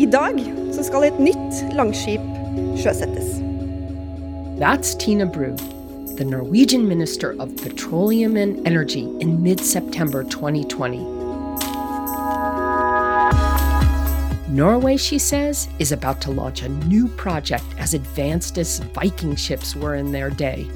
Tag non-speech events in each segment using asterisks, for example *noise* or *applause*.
I dag så skal et nytt langskip sjøsettes. That's Tina Bru, the Norwegian Minister of Petroleum and Energy in mid September 2020. Norway, she says, is about to launch a new project as advanced as Viking ships were in their day.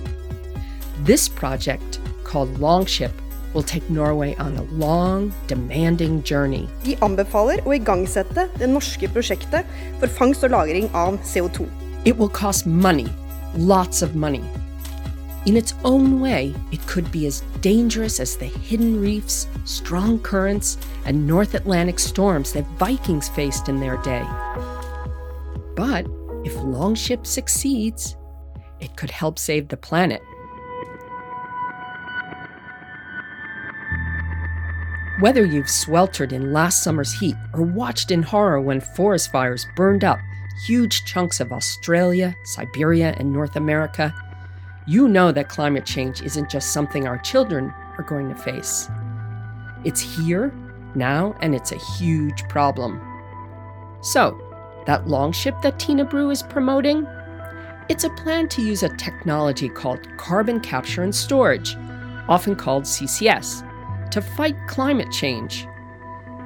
This project, called Longship, will take Norway on a long, demanding journey. De anbefaler å igangsette det norske prosjektet for fangst og lagring av CO2. It will cost money, lots of money. In its own way, it could be as dangerous as the hidden reefs, strong currents, and North Atlantic storms that Vikings faced in their day. But if Longship succeeds, it could help save the planet. Whether you've sweltered in last summer's heat or watched in horror when forest fires burned up huge chunks of Australia, Siberia, and North America, you know that climate change isn't just something our children are going to face. It's here, now, and it's a huge problem. So, that longship that Tina Bru is promoting? It's a plan to use a technology called carbon capture and storage, often called CCS, to fight climate change.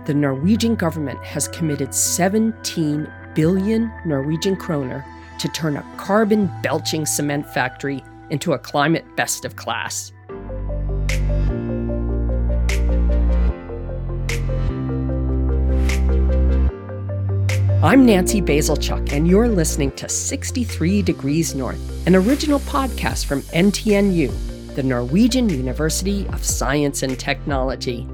The Norwegian government has committed 17 billion Norwegian kroner to turn a carbon belching cement factory into a climate best of class. I'm Nancy Bazilchuk, and you're listening to 63 Degrees North, an original podcast from NTNU, the Norwegian University of Science and Technology.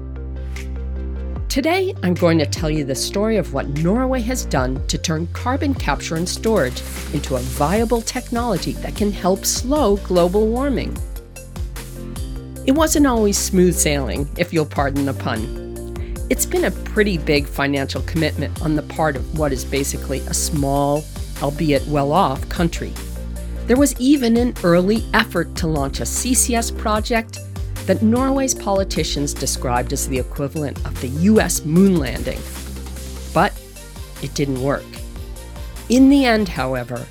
Today, I'm going to tell you the story of what Norway has done to turn carbon capture and storage into a viable technology that can help slow global warming. It wasn't always smooth sailing, if you'll pardon the pun. It's been a pretty big financial commitment on the part of what is basically a small, albeit well off, country. There was even an early effort to launch a CCS project that Norway's politicians described as the equivalent of the US moon landing. But it didn't work. In the end, however,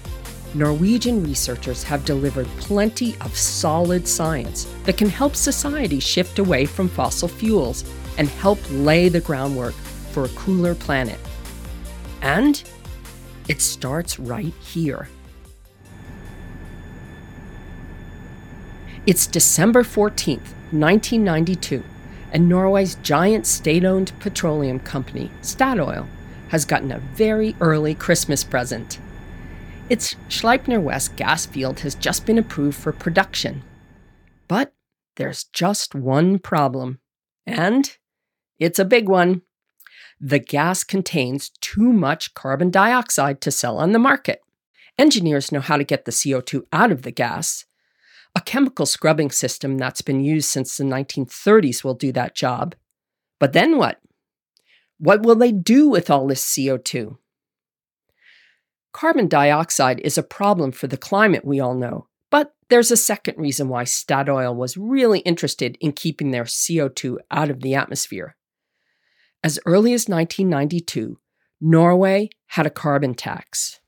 Norwegian researchers have delivered plenty of solid science that can help society shift away from fossil fuels and help lay the groundwork for a cooler planet. And it starts right here. It's December 14th, 1992, and Norway's giant state owned petroleum company, Statoil, has gotten a very early Christmas present. Its Sleipner West gas field has just been approved for production. But there's just one problem. And it's a big one. The gas contains too much carbon dioxide to sell on the market. Engineers know how to get the CO2 out of the gas. A chemical scrubbing system that's been used since the 1930s will do that job. But then what? What will they do with all this CO2? Carbon dioxide is a problem for the climate, we all know. But there's a second reason why Statoil was really interested in keeping their CO2 out of the atmosphere. As early as 1992, Norway had a carbon tax.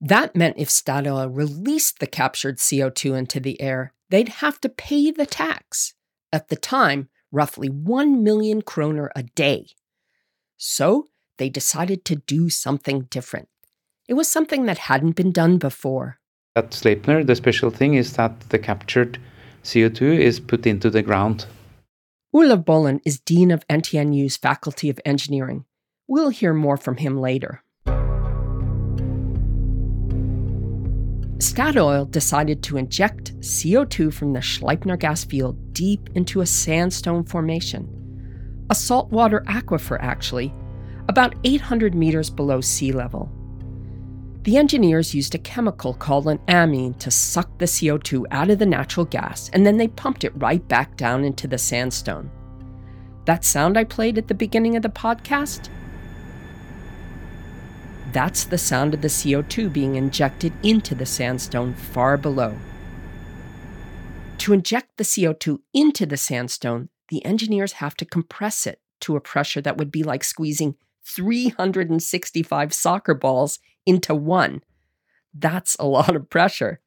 That meant if Statoil released the captured CO2 into the air, they'd have to pay the tax. At the time, roughly 1 million kroner a day. So they decided to do something different. It was something that hadn't been done before. At Sleipner, the special thing is that the captured CO2 is put into the ground. Olav Bolland is Dean of NTNU's Faculty of Engineering. We'll hear more from him later. Statoil decided to inject CO2 from the Sleipner gas field deep into a sandstone formation, a saltwater aquifer, actually, about 800 meters below sea level. The engineers used a chemical called an amine to suck the CO2 out of the natural gas, and then they pumped it right back down into the sandstone. That sound I played at the beginning of the podcast? That's the sound of the CO2 being injected into the sandstone far below. To inject the CO2 into the sandstone, the engineers have to compress it to a pressure that would be like squeezing 365 soccer balls into one. That's a lot of pressure.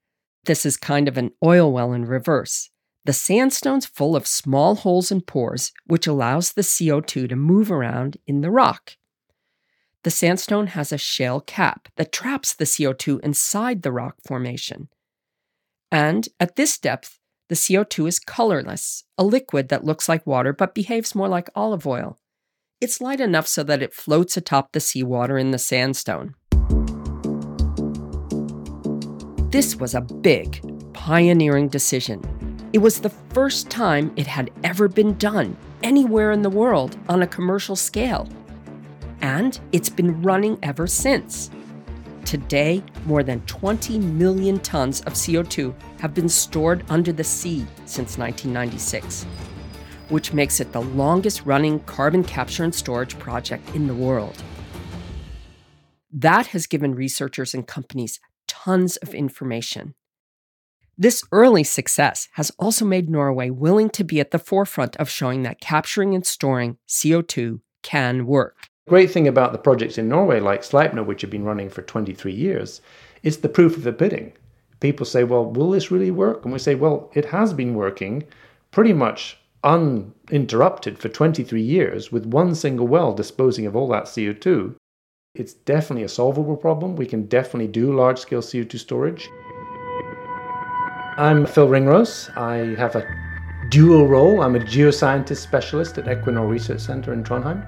This is kind of an oil well in reverse. The sandstone's full of small holes and pores, which allows the CO2 to move around in the rock. The sandstone has a shale cap that traps the CO2 inside the rock formation. And at this depth, the CO2 is colorless, a liquid that looks like water but behaves more like olive oil. It's light enough so that it floats atop the seawater in the sandstone. This was a big, pioneering decision. It was the first time it had ever been done anywhere in the world on a commercial scale. And it's been running ever since. Today, more than 20 million tons of CO2 have been stored under the sea since 1996, which makes it the longest running carbon capture and storage project in the world. That has given researchers and companies tons of information. This early success has also made Norway willing to be at the forefront of showing that capturing and storing CO2 can work great thing about the projects in Norway, like Sleipner, which have been running for 23 years, is the proof of the pudding. People say, well, will this really work? And we say, well, it has been working pretty much uninterrupted for 23 years with one single well disposing of all that CO2. It's definitely a solvable problem. We can definitely do large scale CO2 storage. I'm Phil Ringrose. I have a dual role. I'm a geoscientist specialist at Equinor Research Center in Trondheim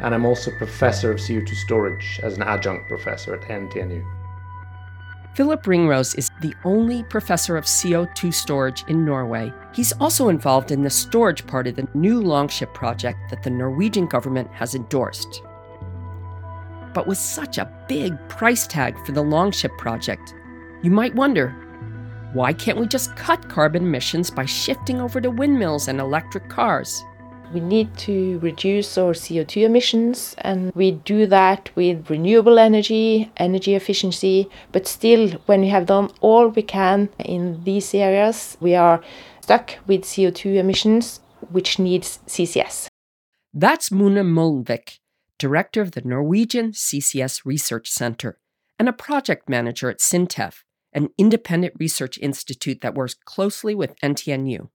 and I'm also professor of CO2 storage as an adjunct professor at NTNU. Philip Ringrose is the only professor of CO2 storage in Norway. He's also involved in the storage part of the new Longship project that the Norwegian government has endorsed. But with such a big price tag for the Longship project, you might wonder why can't we just cut carbon emissions by shifting over to windmills and electric cars? We need to reduce our CO2 emissions, and we do that with renewable energy, energy efficiency. But still, when we have done all we can in these areas, we are stuck with CO2 emissions, which needs CCS. That's Mona Mølnvik, director of the Norwegian CCS Research Center and a project manager at SINTEF, an independent research institute that works closely with NTNU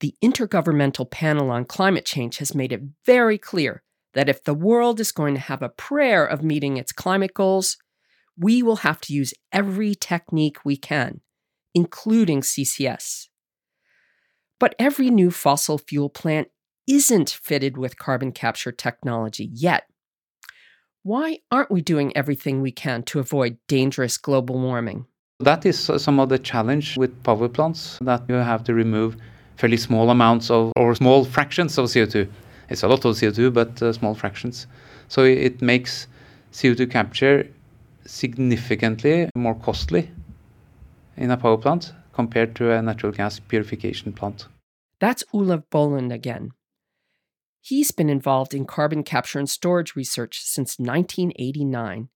the Intergovernmental Panel on Climate Change has made it very clear that if the world is going to have a prayer of meeting its climate goals, we will have to use every technique we can, including CCS. But every new fossil fuel plant isn't fitted with carbon capture technology yet. Why aren't we doing everything we can to avoid dangerous global warming? That is uh, some of the challenge with power plants that you have to remove fairly small amounts of or small fractions of CO2. It's a lot of CO2, but uh, small fractions. So it makes CO2 capture significantly more costly in a power plant compared to a natural gas purification plant. That's Olav Bolland again. He's been involved in carbon capture and storage research since 1989.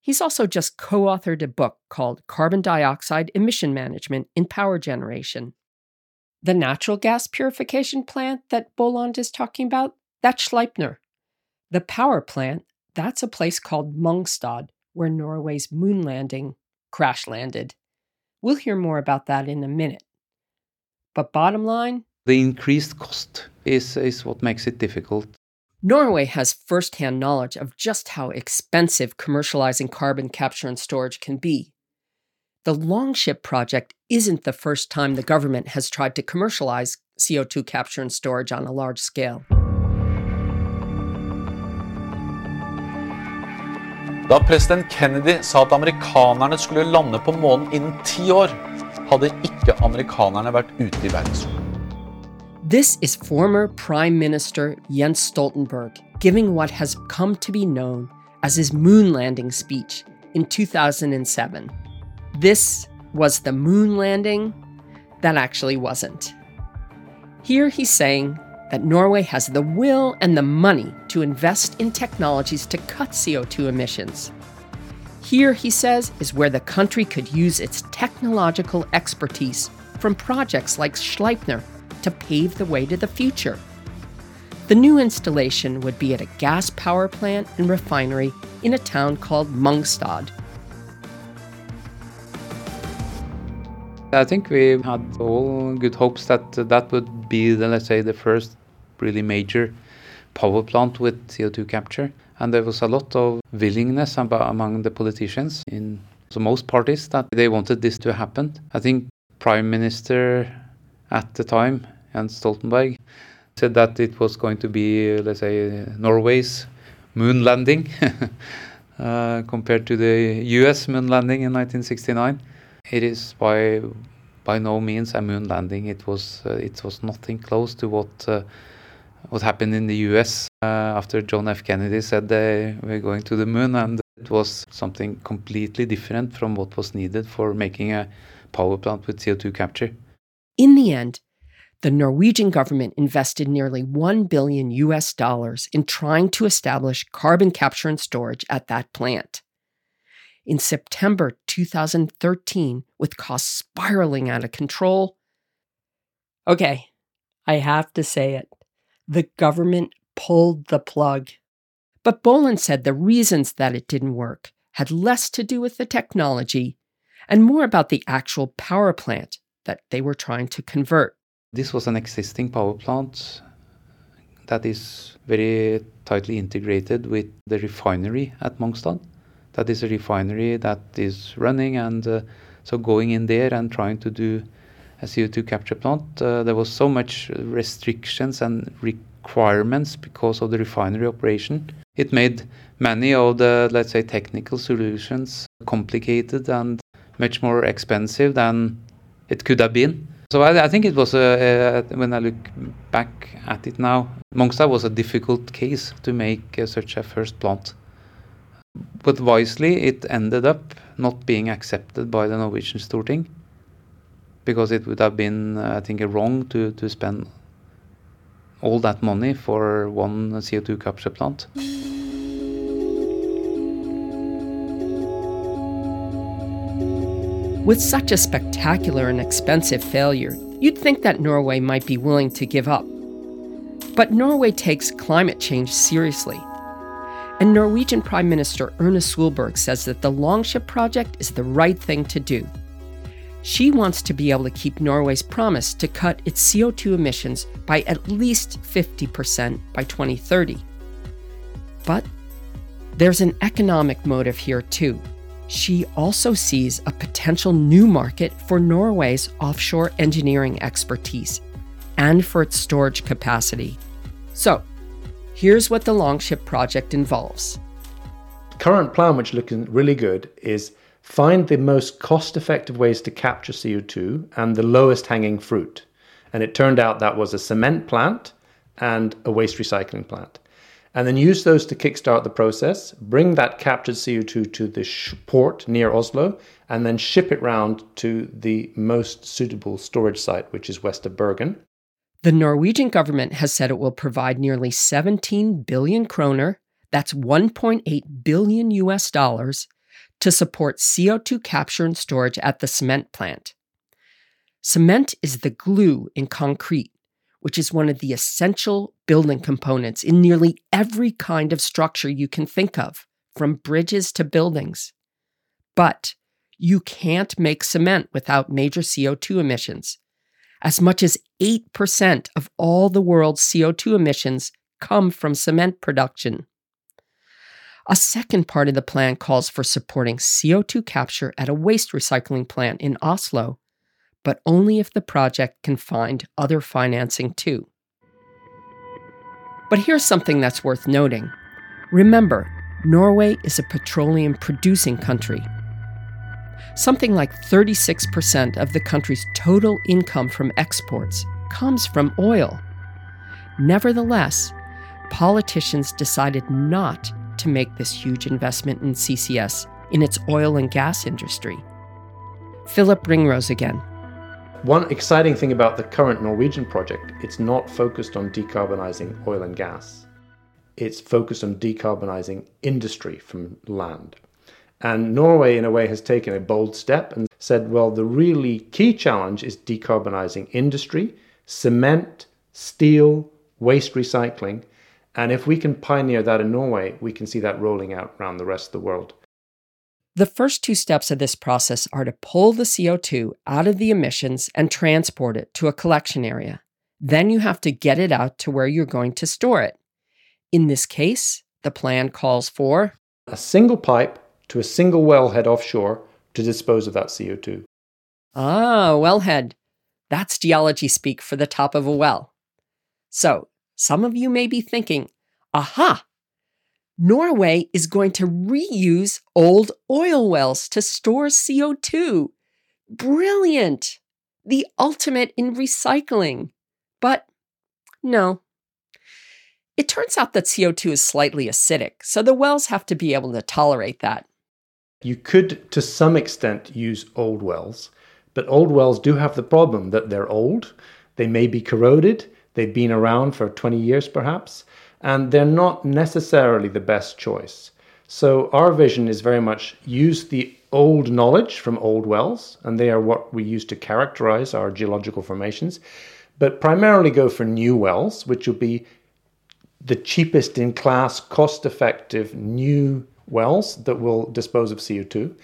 He's also just co authored a book called Carbon Dioxide Emission Management in Power Generation. The natural gas purification plant that Bolland is talking about, that's Sleipner. The power plant, that's a place called Mongstad, where Norway's moon landing crash landed. We'll hear more about that in a minute. But bottom line the increased cost is, is what makes it difficult. Norway has firsthand knowledge of just how expensive commercializing carbon capture and storage can be. The Longship project isn't the first time the government has tried to commercialize CO2 capture and storage on a large scale. Da president Kennedy sa at amerikanerne skulle lande på månen innen ti år, hadde ikke amerikanerne vært ute i verdensrommet. This is former Prime Minister Jens Stoltenberg giving what has come to be known as his moon landing speech in 2007. This was the moon landing. That actually wasn't. Here he's saying that Norway has the will and the money to invest in technologies to cut CO2 emissions. Here, he says, is where the country could use its technological expertise from projects like Sleipner to pave the way to the future. The new installation would be at a gas power plant and refinery in a town called Mongstad. I think we had all good hopes that that would be, the, let's say, the first really major power plant with CO2 capture. And there was a lot of willingness among the politicians in so most parties that they wanted this to happen. I think Prime Minister at the time, Jens Stoltenberg, said that it was going to be, let's say, Norway's moon landing *laughs* uh, compared to the US moon landing in 1969. It is by by no means a moon landing. It was uh, it was nothing close to what uh, what happened in the U.S. Uh, after John F. Kennedy said they were going to the moon, and it was something completely different from what was needed for making a power plant with CO2 capture. In the end, the Norwegian government invested nearly 1 billion US dollars in trying to establish carbon capture and storage at that plant in September 2013 with costs spiraling out of control. Okay, I have to say it. The government pulled the plug. But Bolland said the reasons that it didn't work had less to do with the technology and more about the actual power plant that they were trying to convert. This was an existing power plant that is very tightly integrated with the refinery at Mongstad that is a refinery that is running and uh, so going in there and trying to do a CO2 capture plant, uh, there was so much restrictions and requirements because of the refinery operation. It made many of the, let's say, technical solutions complicated and much more expensive than it could have been. So I, I think it was a, a, when I look back at it now, Mongstad was a difficult case to make uh, such a first plant. But wisely, it ended up not being accepted by the Norwegian Storting because it would have been, uh, I think, wrong to, to spend all that money for one CO2 capture plant. With such a spectacular and expensive failure, you'd think that Norway might be willing to give up. But Norway takes climate change seriously and Norwegian Prime Minister Erna Solberg says that the Longship project is the right thing to do. She wants to be able to keep Norway's promise to cut its CO2 emissions by at least 50% by 2030. But there's an economic motive here too. She also sees a potential new market for Norway's offshore engineering expertise and for its storage capacity. So, Here's what the Longship project involves. Current plan, which looking really good, is find the most cost effective ways to capture CO2 and the lowest hanging fruit. And it turned out that was a cement plant and a waste recycling plant. And then use those to kickstart the process, bring that captured CO2 to the port near Oslo, and then ship it round to the most suitable storage site, which is west of Bergen. The Norwegian government has said it will provide nearly 17 billion kroner, that's 1.8 billion US dollars, to support CO2 capture and storage at the cement plant. Cement is the glue in concrete, which is one of the essential building components in nearly every kind of structure you can think of, from bridges to buildings. But you can't make cement without major CO2 emissions. As much as 8% of all the world's CO2 emissions come from cement production. A second part of the plan calls for supporting CO2 capture at a waste recycling plant in Oslo, but only if the project can find other financing too. But here's something that's worth noting. Remember, Norway is a petroleum producing country Something like 36% of the country's total income from exports comes from oil. Nevertheless, politicians decided not to make this huge investment in CCS in its oil and gas industry. Philip Ringrose again. One exciting thing about the current Norwegian project, it's not focused on decarbonizing oil and gas. It's focused on decarbonizing industry from land. And Norway, in a way, has taken a bold step and said, well, the really key challenge is decarbonizing industry, cement, steel, waste recycling. And if we can pioneer that in Norway, we can see that rolling out around the rest of the world. The first two steps of this process are to pull the CO2 out of the emissions and transport it to a collection area. Then you have to get it out to where you're going to store it. In this case, the plan calls for a single pipe to a single wellhead offshore to dispose of that CO2. Ah, wellhead. That's geology speak for the top of a well. So, some of you may be thinking, aha, Norway is going to reuse old oil wells to store CO2. Brilliant! The ultimate in recycling. But no. It turns out that CO2 is slightly acidic, so the wells have to be able to tolerate that. You could, to some extent, use old wells, but old wells do have the problem that they're old, they may be corroded, they've been around for 20 years perhaps, and they're not necessarily the best choice. So our vision is very much use the old knowledge from old wells, and they are what we use to characterize our geological formations, but primarily go for new wells, which will be the cheapest in class, cost effective new wells that will dispose of CO2.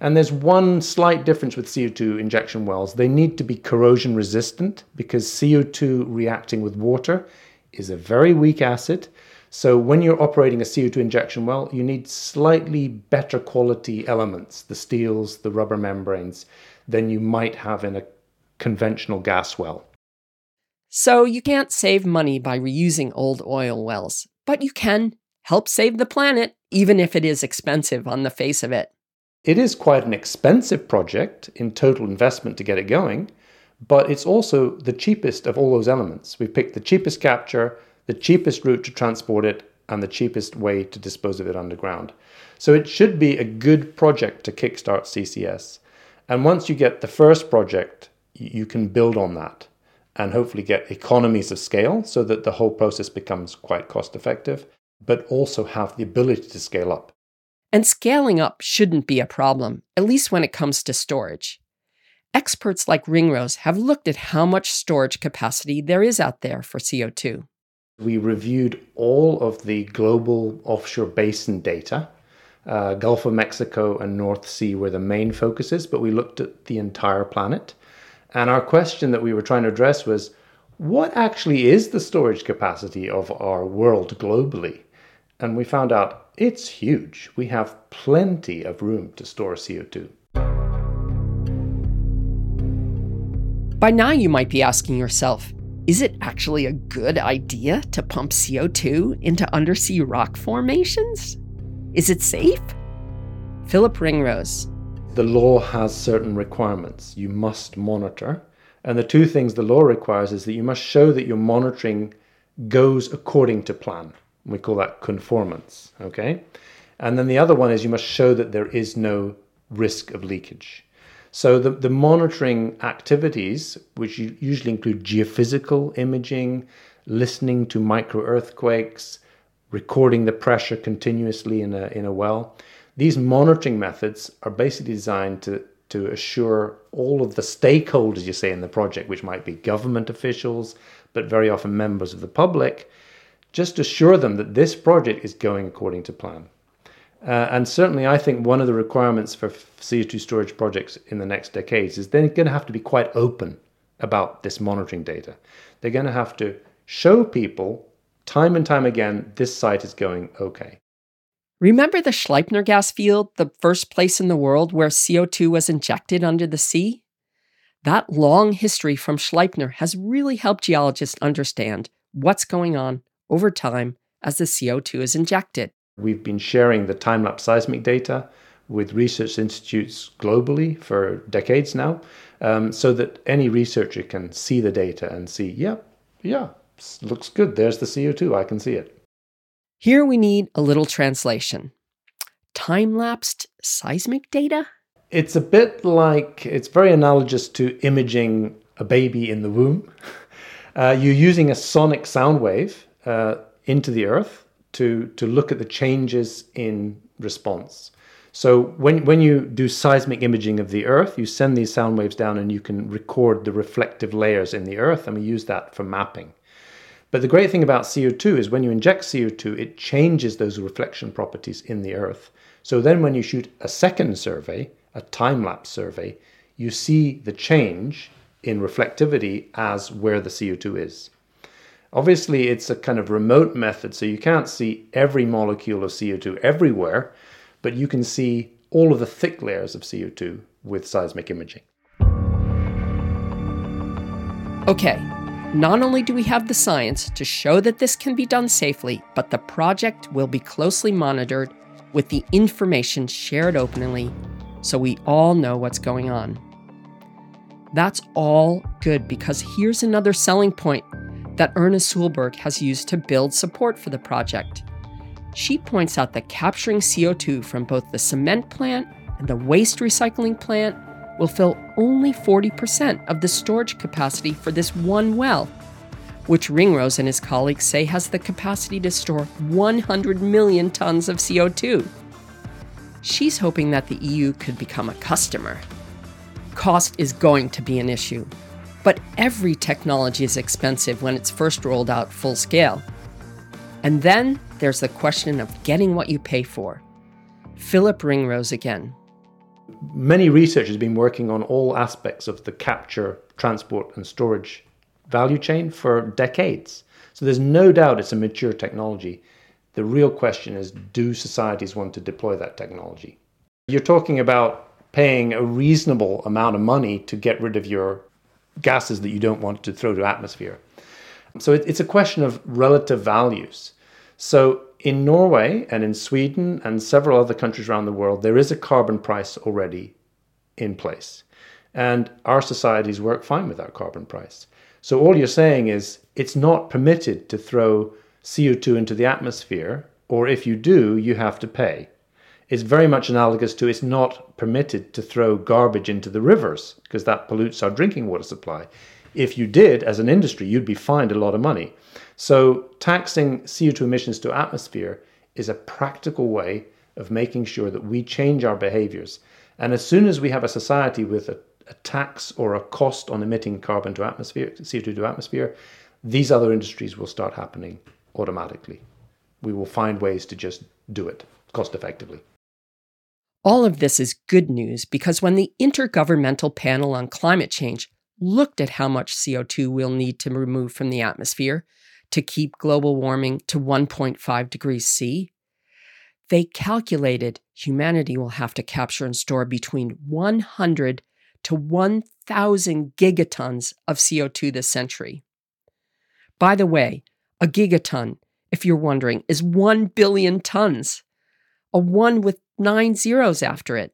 And there's one slight difference with CO2 injection wells. They need to be corrosion resistant because CO2 reacting with water is a very weak acid. So when you're operating a CO2 injection well, you need slightly better quality elements, the steels, the rubber membranes, than you might have in a conventional gas well. So you can't save money by reusing old oil wells, but you can help save the planet, even if it is expensive on the face of it. It is quite an expensive project in total investment to get it going, but it's also the cheapest of all those elements. We've picked the cheapest capture, the cheapest route to transport it, and the cheapest way to dispose of it underground. So it should be a good project to kickstart CCS. And once you get the first project, you can build on that and hopefully get economies of scale so that the whole process becomes quite cost effective, but also have the ability to scale up. And scaling up shouldn't be a problem, at least when it comes to storage. Experts like Ringrose have looked at how much storage capacity there is out there for CO2. We reviewed all of the global offshore basin data. Uh, Gulf of Mexico and North Sea were the main focuses, but we looked at the entire planet. And our question that we were trying to address was what actually is the storage capacity of our world globally? And we found out it's huge. We have plenty of room to store CO2. By now, you might be asking yourself is it actually a good idea to pump CO2 into undersea rock formations? Is it safe? Philip Ringrose. The law has certain requirements you must monitor. And the two things the law requires is that you must show that your monitoring goes according to plan. We call that conformance, okay? And then the other one is you must show that there is no risk of leakage. So the, the monitoring activities, which usually include geophysical imaging, listening to micro earthquakes, recording the pressure continuously in a, in a well, these monitoring methods are basically designed to, to assure all of the stakeholders, you say, in the project, which might be government officials, but very often members of the public, just assure them that this project is going according to plan. Uh, and certainly, I think one of the requirements for CO2 storage projects in the next decades is they're going to have to be quite open about this monitoring data. They're going to have to show people time and time again this site is going okay. Remember the Sleipner gas field, the first place in the world where CO2 was injected under the sea? That long history from Sleipner has really helped geologists understand what's going on over time as the CO2 is injected. We've been sharing the time lapse seismic data with research institutes globally for decades now, um, so that any researcher can see the data and see, yeah, yeah, looks good. There's the CO2. I can see it. Here we need a little translation. Time lapsed seismic data? It's a bit like, it's very analogous to imaging a baby in the womb. *laughs* Uh, you're using a sonic sound wave uh, into the earth to, to look at the changes in response. So when, when you do seismic imaging of the earth, you send these sound waves down and you can record the reflective layers in the earth, and we use that for mapping. But the great thing about CO2 is when you inject CO2, it changes those reflection properties in the earth. So then when you shoot a second survey, a time lapse survey, you see the change in reflectivity as where the CO2 is. Obviously, it's a kind of remote method, so you can't see every molecule of CO2 everywhere, but you can see all of the thick layers of CO2 with seismic imaging. Okay, not only do we have the science to show that this can be done safely, but the project will be closely monitored with the information shared openly so we all know what's going on. That's all good because here's another selling point that Erna Solberg has used to build support for the project. She points out that capturing CO2 from both the cement plant and the waste recycling plant will fill only 40% of the storage capacity for this one well, which Ringrose and his colleagues say has the capacity to store 100 million tons of CO2. She's hoping that the EU could become a customer. Cost is going to be an issue, but every technology is expensive when it's first rolled out full scale. And then there's the question of getting what you pay for. Philip Ringrose again many researchers have been working on all aspects of the capture, transport, and storage value chain for decades. So there's no doubt it's a mature technology. The real question is do societies want to deploy that technology? You're talking about paying a reasonable amount of money to get rid of your gases that you don't want to throw to atmosphere. So it's a question of relative values. So in Norway and in Sweden and several other countries around the world, there is a carbon price already in place. And our societies work fine with that carbon price. So all you're saying is it's not permitted to throw CO2 into the atmosphere, or if you do, you have to pay. It's very much analogous to it's not permitted to throw garbage into the rivers because that pollutes our drinking water supply. If you did, as an industry, you'd be fined a lot of money. So taxing CO2 emissions to atmosphere is a practical way of making sure that we change our behaviors. And as soon as we have a society with a, a tax or a cost on emitting carbon to atmosphere, CO2 to atmosphere, these other industries will start happening automatically. We will find ways to just do it cost effectively. All of this is good news because when the Intergovernmental Panel on Climate Change looked at how much CO2 we'll need to remove from the atmosphere, to keep global warming to 1.5 degrees C, they calculated humanity will have to capture and store between 100 to 1,000 gigatons of CO2 this century. By the way, a gigaton, if you're wondering, is 1 billion tons, a one with nine zeros after it.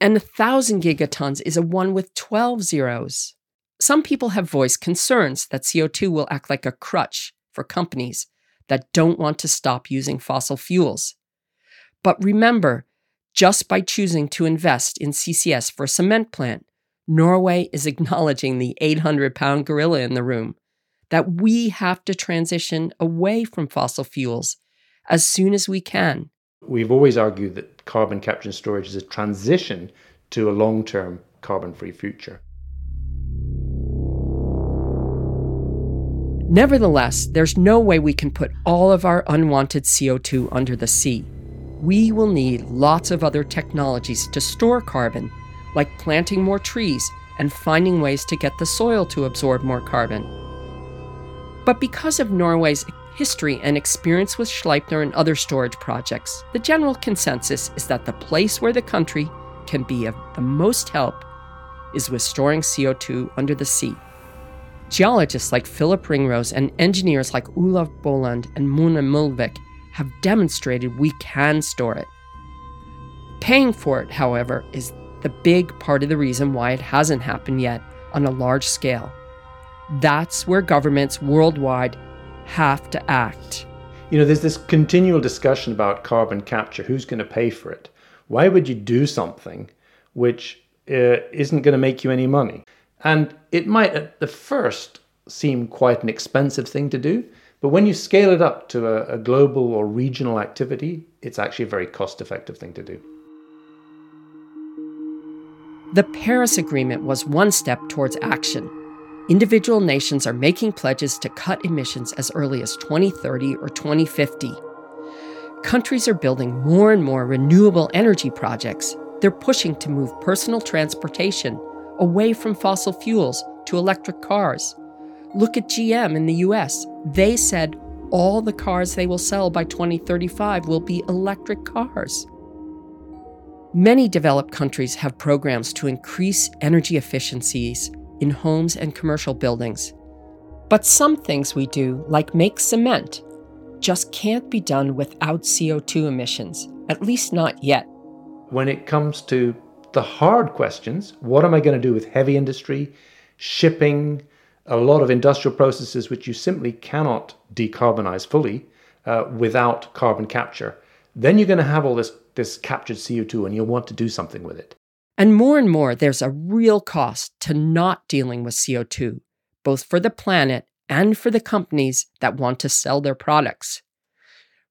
And a 1,000 gigatons is a one with 12 zeros. Some people have voiced concerns that CO2 will act like a crutch for companies that don't want to stop using fossil fuels. But remember, just by choosing to invest in CCS for a cement plant, Norway is *laughs* acknowledging the 800 pound gorilla in the room that we have to transition away from fossil fuels as soon as we can. We've always argued that carbon capture and storage is a transition to a long term carbon free future. Nevertheless, there's no way we can put all of our unwanted CO2 under the sea. We will need lots of other technologies to store carbon, like planting more trees and finding ways to get the soil to absorb more carbon. But because of Norway's history and experience with Sleipner and other storage projects, the general consensus is that the place where the country can be of the most help is with storing CO2 under the sea. Geologists like Philip Ringrose and engineers like Olav Bolland and Mona Mølnvik have demonstrated we can store it. Paying for it, however, is the big part of the reason why it hasn't happened yet on a large scale. That's where governments worldwide have to act. You know, there's this continual discussion about carbon capture. Who's going to pay for it? Why would you do something which uh, isn't going to make you any money? And it might at the first seem quite an expensive thing to do, but when you scale it up to a, a global or regional activity, it's actually a very cost effective thing to do. The Paris Agreement was one step towards action. Individual nations are making pledges to cut emissions as early as 2030 or 2050. Countries are building more and more renewable energy projects. They're pushing to move personal transportation away from fossil fuels to electric cars. Look at GM in the US. They said all the cars they will sell by 2035 will be electric cars. Many developed countries have programs to increase energy efficiencies in homes and commercial buildings. But some things we do, like make cement, just can't be done without CO2 emissions, at least not yet. When it comes to the hard questions, what am I going to do with heavy industry, shipping, a lot of industrial processes which you simply cannot decarbonize fully uh, without carbon capture, then you're going to have all this this captured CO2 and you'll want to do something with it. And more and more, there's a real cost to not dealing with CO2, both for the planet and for the companies that want to sell their products.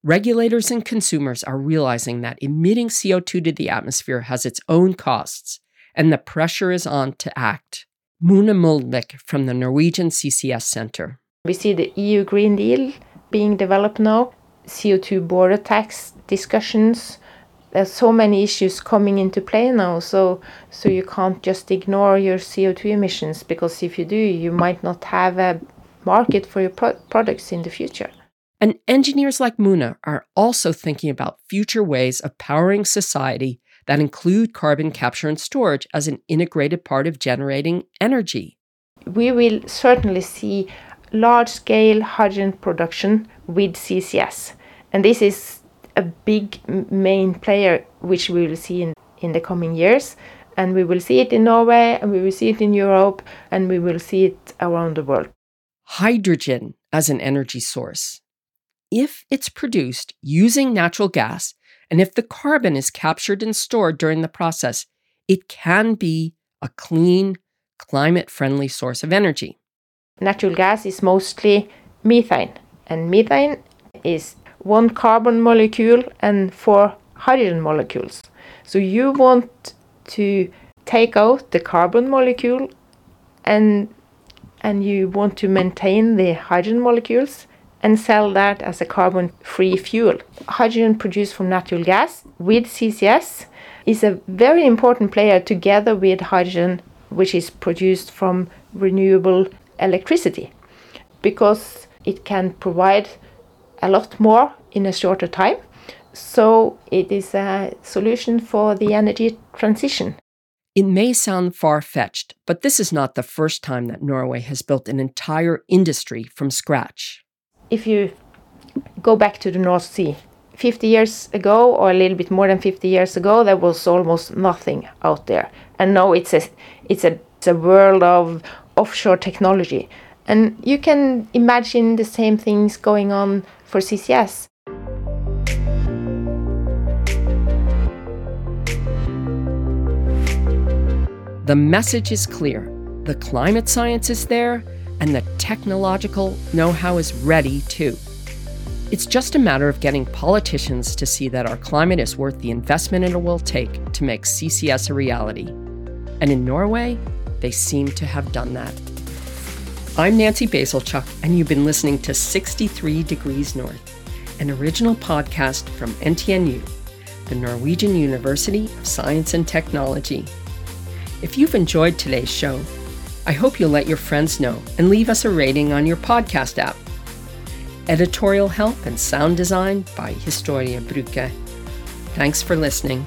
Regulators and consumers are realizing that emitting CO2 to the atmosphere has its own costs, and the pressure is on to act. Mona Mølnvik from the Norwegian CCS Center. We see the EU Green Deal being developed now, CO2 border tax discussions, there's so many issues coming into play now so so you can't just ignore your CO2 emissions because if you do you might not have a market for your pro- products in the future and engineers like Mona are also thinking about future ways of powering society that include carbon capture and storage as an integrated part of generating energy. We will certainly see large scale hydrogen production with CCS. And this is a big main player which we will see in, in the coming years and we will see it in Norway and we will see it in Europe and we will see it around the world. Hydrogen as an energy source. If it's produced using natural gas and if the carbon is captured and stored during the process, it can be a clean, climate friendly source of energy. Natural gas is mostly methane, and methane is one carbon molecule and four hydrogen molecules. So you want to take out the carbon molecule and and you want to maintain the hydrogen molecules and sell that as a carbon free fuel. Hydrogen produced from natural gas with CCS is a very important player together with hydrogen which is produced from renewable electricity because it can provide a lot more in a shorter time. So it is a solution for the energy transition. It may sound far fetched, but this is not the first time that Norway has built an entire industry from scratch. If you go back to the North Sea, 50 years ago, or a little bit more than 50 years ago, there was almost nothing out there. And now it's a, it's a, it's a world of offshore technology. And you can imagine the same things going on for CCS. The message is clear the climate science is there, and the technological know how is ready too. It's just a matter of getting politicians to see that our climate is worth the investment it will take to make CCS a reality. And in Norway, they seem to have done that. I'm Nancy Bazilchuk, and you've been listening to 63 Degrees North, an original podcast from NTNU, the Norwegian University of Science and Technology. If you've enjoyed today's show, I hope you'll let your friends know and leave us a rating on your podcast app. Editorial help and sound design by Historia Bruke. Thanks for listening.